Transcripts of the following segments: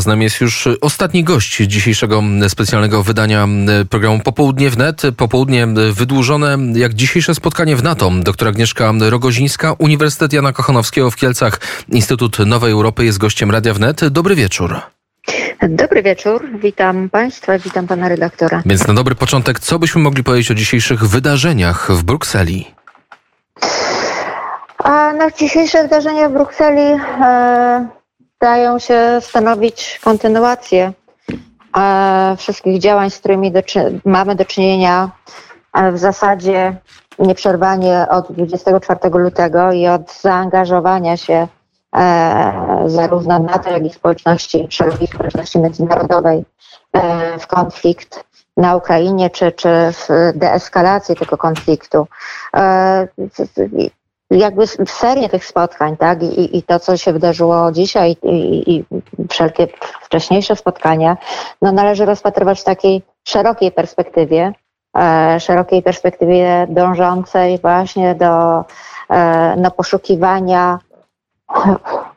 Z nami jest już ostatni gość dzisiejszego specjalnego wydania programu Popołudnie wnet. Popołudnie wydłużone jak dzisiejsze spotkanie w NATO. Doktor Agnieszka Rogozińska, Uniwersytet Jana Kochanowskiego w Kielcach, Instytut Nowej Europy jest gościem Radia Wnet. Dobry wieczór. Dobry wieczór, witam Państwa, witam Pana redaktora. Więc na dobry początek, co byśmy mogli powiedzieć o dzisiejszych wydarzeniach w Brukseli? A no, dzisiejsze wydarzenia w Brukseli e, dają się stanowić kontynuację e, wszystkich działań, z którymi do, mamy do czynienia e, w zasadzie nieprzerwanie od 24 lutego i od zaangażowania się e, zarówno NATO, jak i społeczności, szerokiej społeczności międzynarodowej e, w konflikt na Ukrainie, czy, czy w deeskalację tego konfliktu. E, jakby serię tych spotkań, tak, I, i to, co się wydarzyło dzisiaj i, i wszelkie wcześniejsze spotkania, no należy rozpatrywać w takiej szerokiej perspektywie, e, szerokiej perspektywie dążącej właśnie do e, no, poszukiwania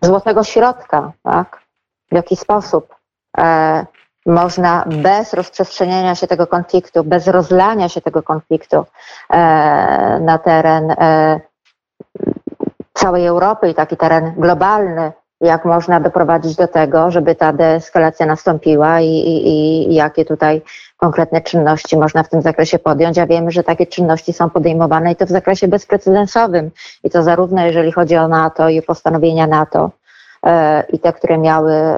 złotego środka, tak, w jaki sposób e, można bez rozprzestrzeniania się tego konfliktu, bez rozlania się tego konfliktu e, na teren e, całej Europy i taki teren globalny, jak można doprowadzić do tego, żeby ta deeskalacja nastąpiła i, i, i, jakie tutaj konkretne czynności można w tym zakresie podjąć. A wiemy, że takie czynności są podejmowane i to w zakresie bezprecedensowym. I to zarówno jeżeli chodzi o NATO i postanowienia NATO e, i te, które miały e,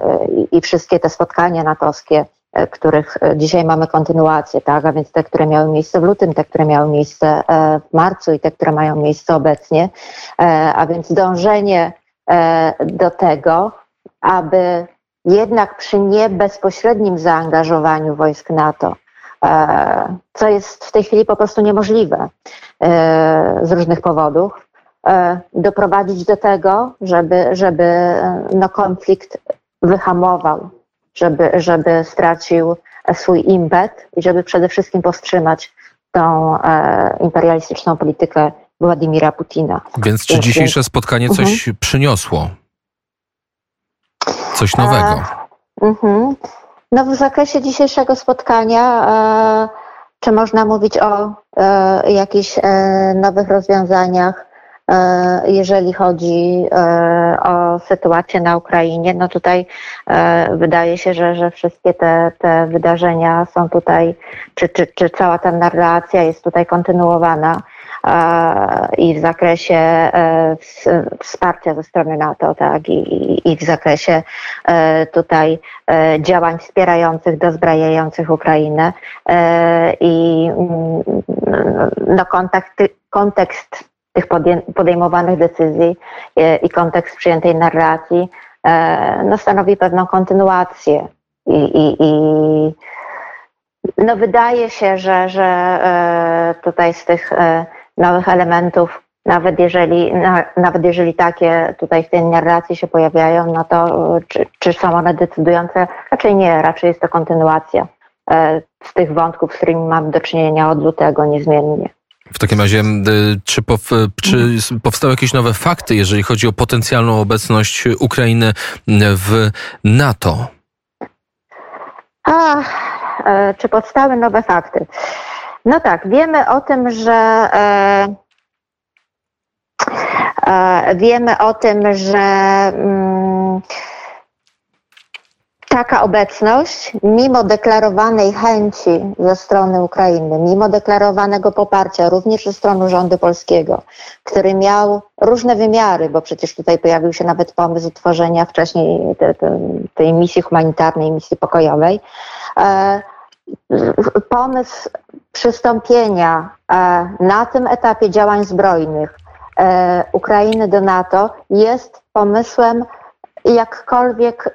i wszystkie te spotkania natowskie, których e, dzisiaj mamy kontynuację, tak? a więc te, które miały miejsce w lutym, te, które miały miejsce e, w marcu i te, które mają miejsce obecnie, a więc dążenie do tego, aby jednak przy nie bezpośrednim zaangażowaniu wojsk NATO, co jest w tej chwili po prostu niemożliwe z różnych powodów, doprowadzić do tego, żeby, żeby no, konflikt wyhamował, żeby, żeby stracił swój impet i żeby przede wszystkim powstrzymać tą e, imperialistyczną politykę Władimira Putina. Więc czy dzisiejsze spotkanie coś uh-huh. przyniosło? Coś nowego? E, uh-huh. No w zakresie dzisiejszego spotkania e, czy można mówić o e, jakichś e, nowych rozwiązaniach jeżeli chodzi e, o sytuację na Ukrainie. No tutaj e, wydaje się, że, że wszystkie te, te wydarzenia są tutaj, czy, czy, czy cała ta narracja jest tutaj kontynuowana i w zakresie wsparcia ze strony NATO, tak, i, i w zakresie tutaj działań wspierających, dozbrajających Ukrainę i mm, no, kontekst, kontekst tych podejmowanych decyzji e, i kontekst przyjętej narracji e, no, stanowi pewną kontynuację. I, i, i no, wydaje się, że, że e, tutaj z tych nowych elementów, nawet jeżeli, nawet jeżeli takie tutaj w tej narracji się pojawiają, no to czy, czy są one decydujące? Raczej nie, raczej jest to kontynuacja z tych wątków, z którymi mamy do czynienia od lutego niezmiennie. W takim razie, czy, czy powstały jakieś nowe fakty, jeżeli chodzi o potencjalną obecność Ukrainy w NATO? A, e, czy powstały nowe fakty? No tak, wiemy o tym, że e, e, wiemy o tym, że mm, taka obecność, mimo deklarowanej chęci ze strony Ukrainy, mimo deklarowanego poparcia również ze strony rządu polskiego, który miał różne wymiary, bo przecież tutaj pojawił się nawet pomysł utworzenia wcześniej te, te, tej misji humanitarnej, misji pokojowej, e, pomysł przystąpienia e, na tym etapie działań zbrojnych e, Ukrainy do NATO jest pomysłem jakkolwiek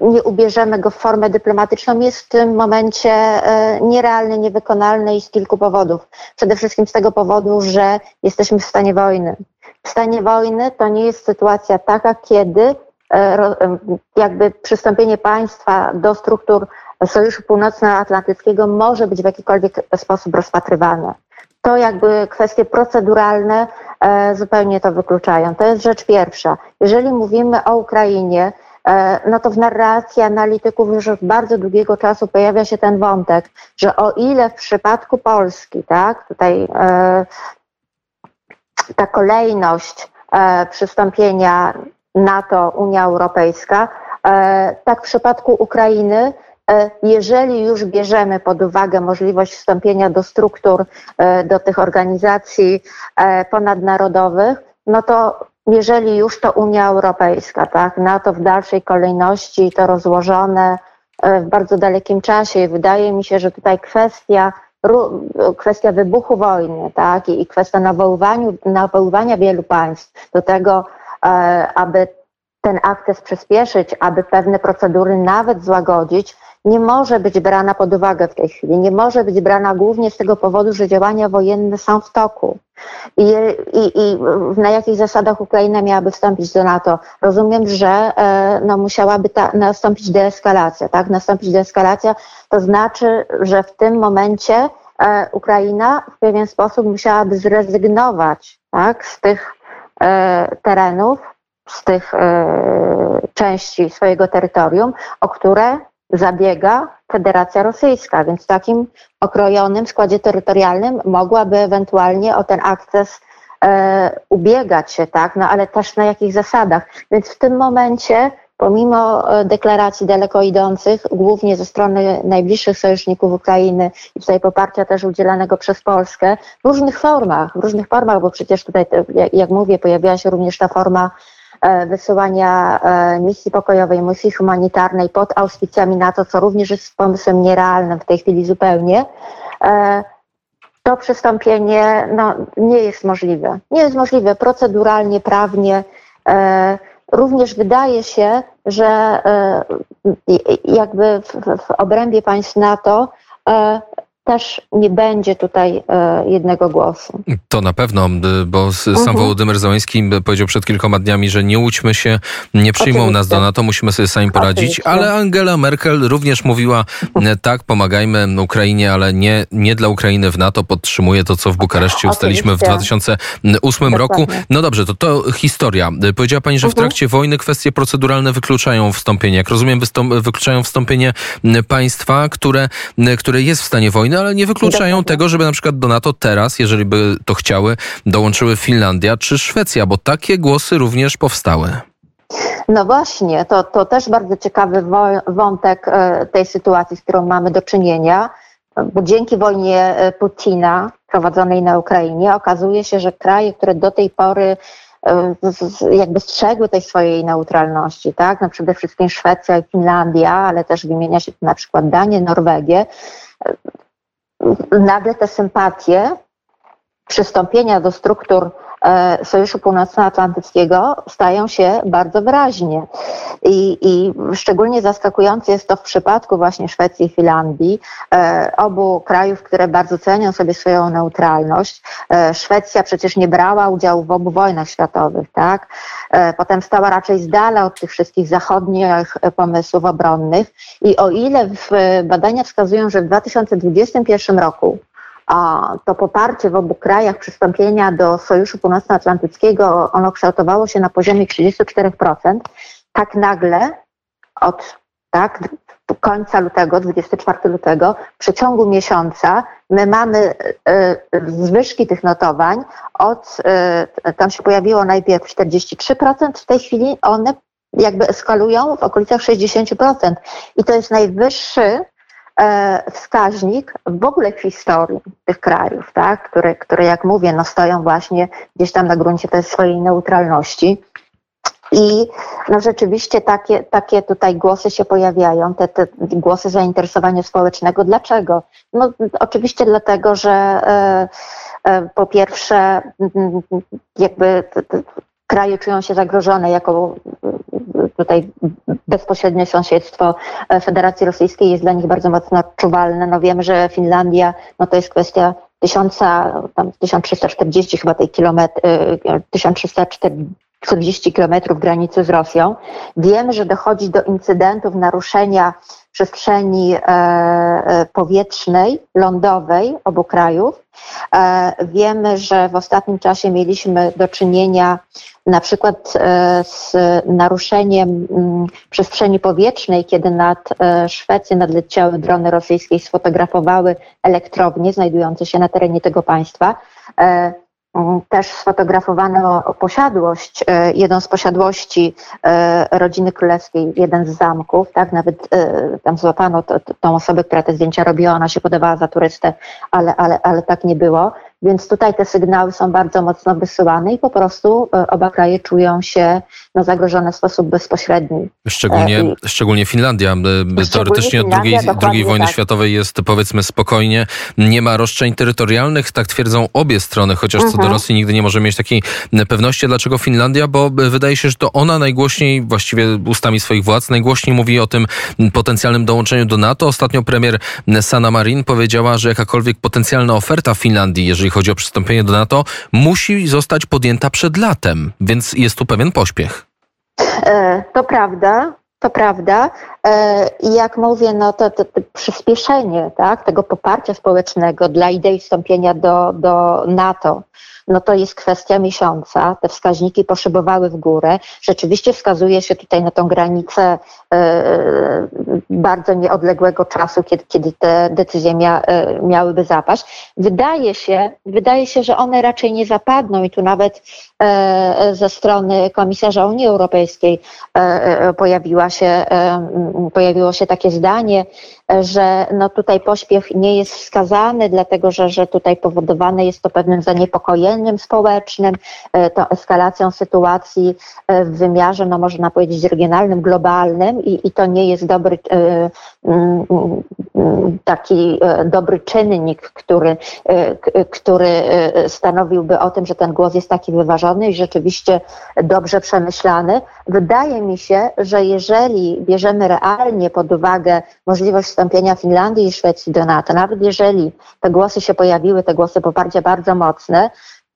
nie ubierzemy go w formę dyplomatyczną, jest w tym momencie e, nierealny, niewykonalny i z kilku powodów. Przede wszystkim z tego powodu, że jesteśmy w stanie wojny. W stanie wojny to nie jest sytuacja taka, kiedy e, e, jakby przystąpienie państwa do struktur Sojuszu Północnoatlantyckiego może być w jakikolwiek sposób rozpatrywane. To jakby kwestie proceduralne zupełnie to wykluczają. To jest rzecz pierwsza. Jeżeli mówimy o Ukrainie, no to w narracji analityków już od bardzo długiego czasu pojawia się ten wątek, że o ile w przypadku Polski, tak, tutaj ta kolejność przystąpienia NATO, Unia Europejska, tak w przypadku Ukrainy E, jeżeli już bierzemy pod uwagę możliwość wstąpienia do struktur, e, do tych organizacji e, ponadnarodowych, no to jeżeli już to Unia Europejska, tak, NATO w dalszej kolejności to rozłożone w bardzo dalekim czasie. I wydaje mi się, że tutaj kwestia kwestia wybuchu wojny, tak, i kwestia nawoływania, wielu państw do tego, aby ten akces przyspieszyć, aby pewne procedury nawet złagodzić, nie może być brana pod uwagę w tej chwili. Nie może być brana głównie z tego powodu, że działania wojenne są w toku. I, i, i na jakich zasadach Ukraina miałaby wstąpić do NATO? Rozumiem, że e, no, musiałaby ta, nastąpić deeskalacja. Tak? Nastąpić deeskalacja to znaczy, że w tym momencie e, Ukraina w pewien sposób musiałaby zrezygnować tak, z tych e, terenów, z tych części swojego terytorium, o które zabiega Federacja Rosyjska, więc w takim okrojonym składzie terytorialnym mogłaby ewentualnie o ten akces e, ubiegać się, tak, no ale też na jakich zasadach. Więc w tym momencie, pomimo e, deklaracji daleko idących, głównie ze strony najbliższych sojuszników Ukrainy i tutaj poparcia też udzielanego przez Polskę, w różnych formach, w różnych formach, bo przecież tutaj, jak mówię, pojawiła się również ta forma wysyłania e, misji pokojowej, misji humanitarnej pod auspicjami NATO, co również jest pomysłem nierealnym w tej chwili zupełnie, e, to przystąpienie no, nie jest możliwe. Nie jest możliwe proceduralnie, prawnie. Również wydaje się, że jakby w, w obrębie państw NATO też nie będzie tutaj e, jednego głosu. To na pewno, bo sam mhm. Wołodymyr Załański powiedział przed kilkoma dniami, że nie łudźmy się, nie przyjmą Oczywiście. nas do NATO, musimy sobie sami poradzić, Oczywiście. ale Angela Merkel również mówiła, tak, pomagajmy Ukrainie, ale nie, nie dla Ukrainy w NATO, podtrzymuje to, co w Bukareszcie ustaliśmy w 2008 roku. No dobrze, to to historia. Powiedziała Pani, że w mhm. trakcie wojny kwestie proceduralne wykluczają wstąpienie. Jak rozumiem, wykluczają wstąpienie państwa, które, które jest w stanie wojny, ale nie wykluczają Dokładnie. tego, żeby na przykład do NATO teraz, jeżeli by to chciały, dołączyły Finlandia czy Szwecja, bo takie głosy również powstały. No właśnie, to, to też bardzo ciekawy wątek e, tej sytuacji, z którą mamy do czynienia, bo dzięki wojnie e, Putina prowadzonej na Ukrainie okazuje się, że kraje, które do tej pory e, jakby strzegły tej swojej neutralności, tak? No przede wszystkim Szwecja i Finlandia, ale też wymienia się tu na przykład Danię, Norwegię, nagle te sympatie przystąpienia do struktur e, Sojuszu Północnoatlantyckiego stają się bardzo wyraźnie. I, I, szczególnie zaskakujące jest to w przypadku właśnie Szwecji i Finlandii, e, obu krajów, które bardzo cenią sobie swoją neutralność. E, Szwecja przecież nie brała udziału w obu wojnach światowych, tak? Potem stała raczej z dala od tych wszystkich zachodnich pomysłów obronnych. I o ile badania wskazują, że w 2021 roku to poparcie w obu krajach przystąpienia do Sojuszu Północnoatlantyckiego, ono kształtowało się na poziomie 34%. Tak nagle od tak, końca lutego, 24 lutego, w przeciągu miesiąca my mamy y, zwyżki tych notowań od, y, tam się pojawiło najpierw 43%, w tej chwili one jakby eskalują w okolicach 60%. I to jest najwyższy E, wskaźnik w ogóle w historii tych krajów, tak? które, które, jak mówię, no stoją właśnie gdzieś tam na gruncie tej swojej neutralności. I no rzeczywiście takie, takie tutaj głosy się pojawiają, te, te głosy zainteresowania społecznego. Dlaczego? No oczywiście dlatego, że e, e, po pierwsze jakby kraje czują się zagrożone jako tutaj bezpośrednie sąsiedztwo e, Federacji Rosyjskiej jest dla nich bardzo mocno odczuwalne. No wiemy, że Finlandia, no to jest kwestia tysiąca, tam 1340 chyba tej kilometr, 1340 40 kilometrów granicy z Rosją. Wiemy, że dochodzi do incydentów naruszenia przestrzeni e, e, powietrznej, lądowej obu krajów. E, wiemy, że w ostatnim czasie mieliśmy do czynienia na przykład z naruszeniem mm, przestrzeni powietrznej, kiedy nad Szwecję nadleciały drony rosyjskie i sfotografowały elektrownie znajdujące się na terenie tego państwa. Mm, też sfotografowano posiadłość, e, jedną z posiadłości e, rodziny królewskiej, jeden z zamków, tak, nawet e, tam złapano to, tą osobę, która te zdjęcia robiła, ona się podawała za turystę, ale, ale, ale tak nie było. Więc tutaj te sygnały są bardzo mocno wysyłane i po prostu e, oba kraje czują się no, zagrożone w sposób bezpośredni. Szczególnie, I, szczególnie Finlandia. E, teoretycznie od drugiej wojny tak. światowej jest powiedzmy spokojnie. Nie ma roszczeń terytorialnych, tak twierdzą obie strony, chociaż co do mhm. Rosji nigdy nie może mieć takiej pewności. Dlaczego Finlandia? Bo wydaje się, że to ona najgłośniej, właściwie ustami swoich władz, najgłośniej mówi o tym potencjalnym dołączeniu do NATO. Ostatnio premier Sanna Marin powiedziała, że jakakolwiek potencjalna oferta Finlandii, jeżeli jeżeli chodzi o przystąpienie do NATO, musi zostać podjęta przed latem, więc jest tu pewien pośpiech. E, to prawda. To prawda. E, jak mówię, no to, to, to, przyspieszenie tak, tego poparcia społecznego dla idei wstąpienia do, do NATO, no to jest kwestia miesiąca. Te wskaźniki poszybowały w górę. Rzeczywiście wskazuje się tutaj na tą granicę e, bardzo nieodległego czasu, kiedy, kiedy te decyzje mia, e, miałyby zapaść. Wydaje się, wydaje się, że one raczej nie zapadną i tu nawet e, ze strony komisarza Unii Europejskiej pojawiła się, pojawiło się takie zdanie, że no tutaj pośpiech nie jest wskazany, dlatego że, że tutaj powodowane jest to pewnym zaniepokojeniem społecznym, e, tą eskalacją sytuacji e, w wymiarze, no można powiedzieć, regionalnym, globalnym i, i to nie jest dobry e, mm, mm, taki dobry czynnik, który, który stanowiłby o tym, że ten głos jest taki wyważony i rzeczywiście dobrze przemyślany. Wydaje mi się, że jeżeli bierzemy realnie pod uwagę możliwość wstąpienia Finlandii i Szwecji do NATO, nawet jeżeli te głosy się pojawiły, te głosy poparcia bardzo mocne,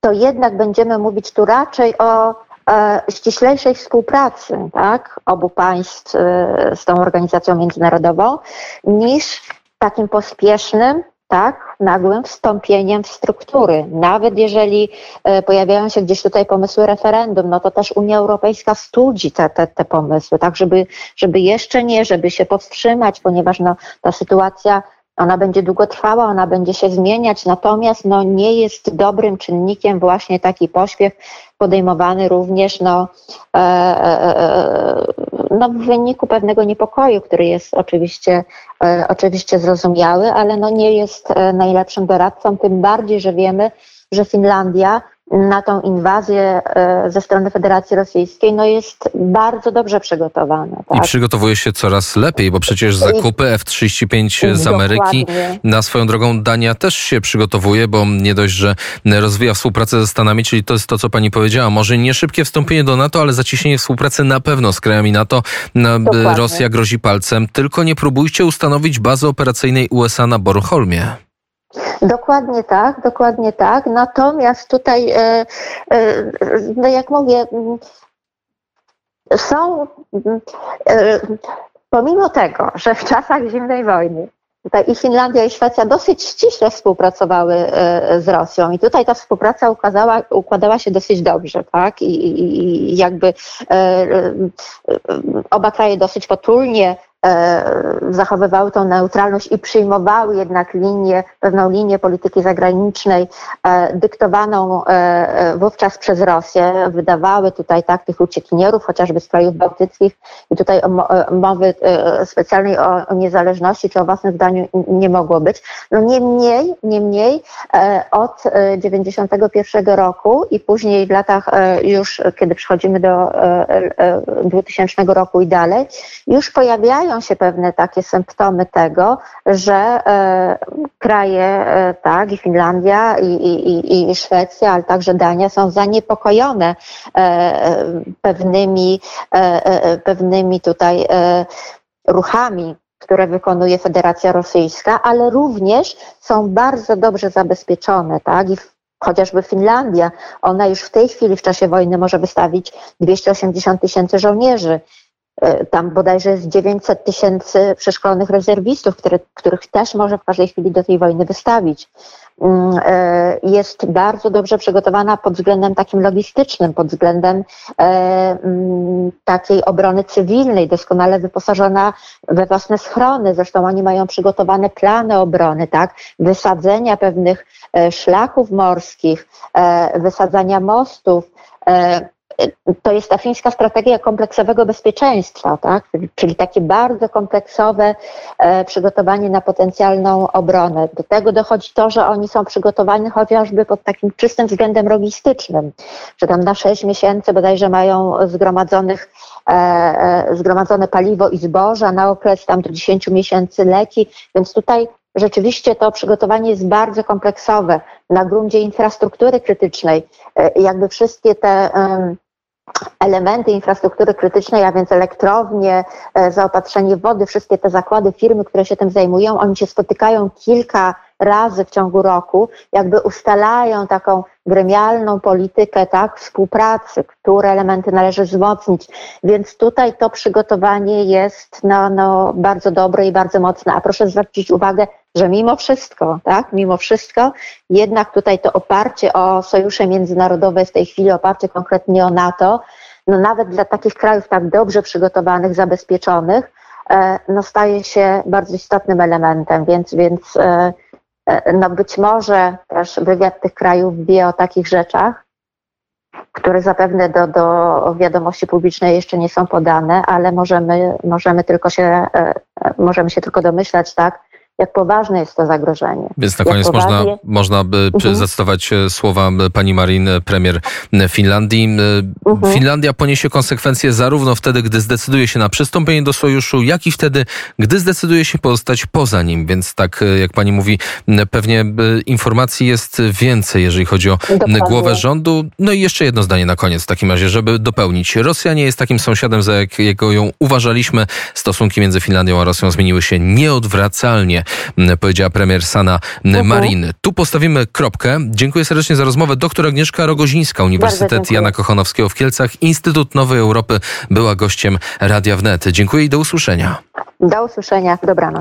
to jednak będziemy mówić tu raczej o e, ściślejszej współpracy tak, obu państw e, z tą organizacją międzynarodową niż takim pospiesznym tak, nagłym wstąpieniem w struktury. Nawet jeżeli e, pojawiają się gdzieś tutaj pomysły referendum, no to też Unia Europejska studzi te, te, te pomysły, tak, żeby, żeby jeszcze nie, żeby się powstrzymać, ponieważ no, ta sytuacja ona będzie długotrwała, ona będzie się zmieniać, natomiast no, nie jest dobrym czynnikiem właśnie taki pośpiech podejmowany również no, e, e, e, no, w wyniku pewnego niepokoju, który jest oczywiście, e, oczywiście zrozumiały, ale no, nie jest e, najlepszym doradcą, tym bardziej, że wiemy, że Finlandia na tą inwazję e, ze strony Federacji Rosyjskiej no jest bardzo dobrze przygotowana. Tak? I przygotowuje się coraz lepiej, bo przecież zakupy F-35 z Ameryki na swoją drogą Dania też się przygotowuje, bo nie dość, że rozwija współpracę ze Stanami, czyli to jest to, co pani powiedziała. Może nie szybkie wstąpienie do NATO, ale zacieśnienie współpracy na pewno z krajami NATO. Dokładnie. Rosja grozi palcem. Tylko nie próbujcie ustanowić bazy operacyjnej USA na Bornholmie. Dokładnie tak, dokładnie tak. Natomiast tutaj, e, e, no jak mówię, są, e, pomimo tego, że w czasach zimnej wojny i Finlandia i Szwecja dosyć ściśle współpracowały z Rosją i tutaj ta współpraca ukazała, układała się dosyć dobrze, tak? I, i, jakby oba kraje dosyć potulnie zachowywały tą neutralność i przyjmowały jednak linię, pewną linię polityki zagranicznej e, dyktowaną e, wówczas przez Rosję. Wydawały tutaj tak tych uciekinierów, chociażby z krajów bałtyckich i tutaj mowy specjalnej o, niezależności czy o własnym zdaniu nie mogło być. No niemniej, niemniej od 91 roku i później w latach już, kiedy przechodzimy do 2000 roku i dalej, już pojawiają pojawiają się pewne takie symptomy tego, że e, kraje, e, tak, i Finlandia, i, i, i Szwecja, ale także Dania są zaniepokojone e, pewnymi, pewnymi tutaj ruchami, które wykonuje Federacja Rosyjska, ale również są bardzo dobrze zabezpieczone, tak, i chociażby Finlandia, ona już w tej chwili w czasie wojny może wystawić 280 tysięcy żołnierzy. E, tam bodajże jest 900 tysięcy przeszkolonych rezerwistów, które, których też może w każdej chwili do tej wojny wystawić. Mm, e, jest bardzo dobrze przygotowana pod względem takim logistycznym, pod względem e, mm, takiej obrony cywilnej, doskonale wyposażona we własne schrony. Zresztą oni mają przygotowane plany obrony, tak? Wysadzenia pewnych szlaków morskich, wysadzania mostów to jest ta fińska strategia kompleksowego bezpieczeństwa, tak? czyli takie bardzo kompleksowe e, przygotowanie na potencjalną obronę. Do tego dochodzi to, że oni są przygotowani chociażby pod takim czystym względem logistycznym, że tam na 6 miesięcy bodajże mają zgromadzonych, e, e, zgromadzone paliwo i zboża, na okres tam do 10 miesięcy leki, więc tutaj Rzeczywiście to przygotowanie jest bardzo kompleksowe na gruncie infrastruktury krytycznej. E, jakby wszystkie te elementy infrastruktury krytycznej, a więc elektrownie, e, zaopatrzenie wody, wszystkie te zakłady, firmy, które się tym zajmują, oni się spotykają kilka razy w ciągu roku, jakby ustalają taką gremialną politykę tak, współpracy, które elementy należy wzmocnić. Więc tutaj to przygotowanie jest no, no, bardzo dobre i bardzo mocne. A proszę zwrócić uwagę, że mimo wszystko, tak, mimo wszystko, jednak tutaj to oparcie o sojusze międzynarodowe w tej chwili oparcie konkretnie o NATO, no nawet dla takich krajów tak dobrze przygotowanych, zabezpieczonych, e, no staje się bardzo istotnym elementem, więc, więc e, e, no być może też wywiad tych krajów wie o takich rzeczach, które zapewne do, do wiadomości publicznej jeszcze nie są podane, ale możemy, możemy tylko się, możemy się tylko domyślać, tak, jak poważne jest to zagrożenie. Więc na koniec poważnie... można, można by mhm. zacytować e, słowa pani Marin, e, premier Finlandii. E, mhm. Finlandia poniesie konsekwencje zarówno wtedy, gdy zdecyduje się na przystąpienie do sojuszu, jak i wtedy, gdy zdecyduje się pozostać poza nim. Więc tak, jak pani mówi, pewnie informacji jest więcej, jeżeli chodzi o Dokładnie. głowę rządu. No i jeszcze jedno zdanie na koniec w takim razie, żeby dopełnić. Rosja nie jest takim sąsiadem, za jakiego ją uważaliśmy. Stosunki między Finlandią a Rosją zmieniły się nieodwracalnie powiedziała premier Sana. Marin. Tu postawimy kropkę. Dziękuję serdecznie za rozmowę. Doktor Agnieszka Rogozińska, Uniwersytet Jana Kochanowskiego w Kielcach, Instytut Nowej Europy była gościem Radia Wnet. Dziękuję i do usłyszenia. Do usłyszenia. Dobranoc.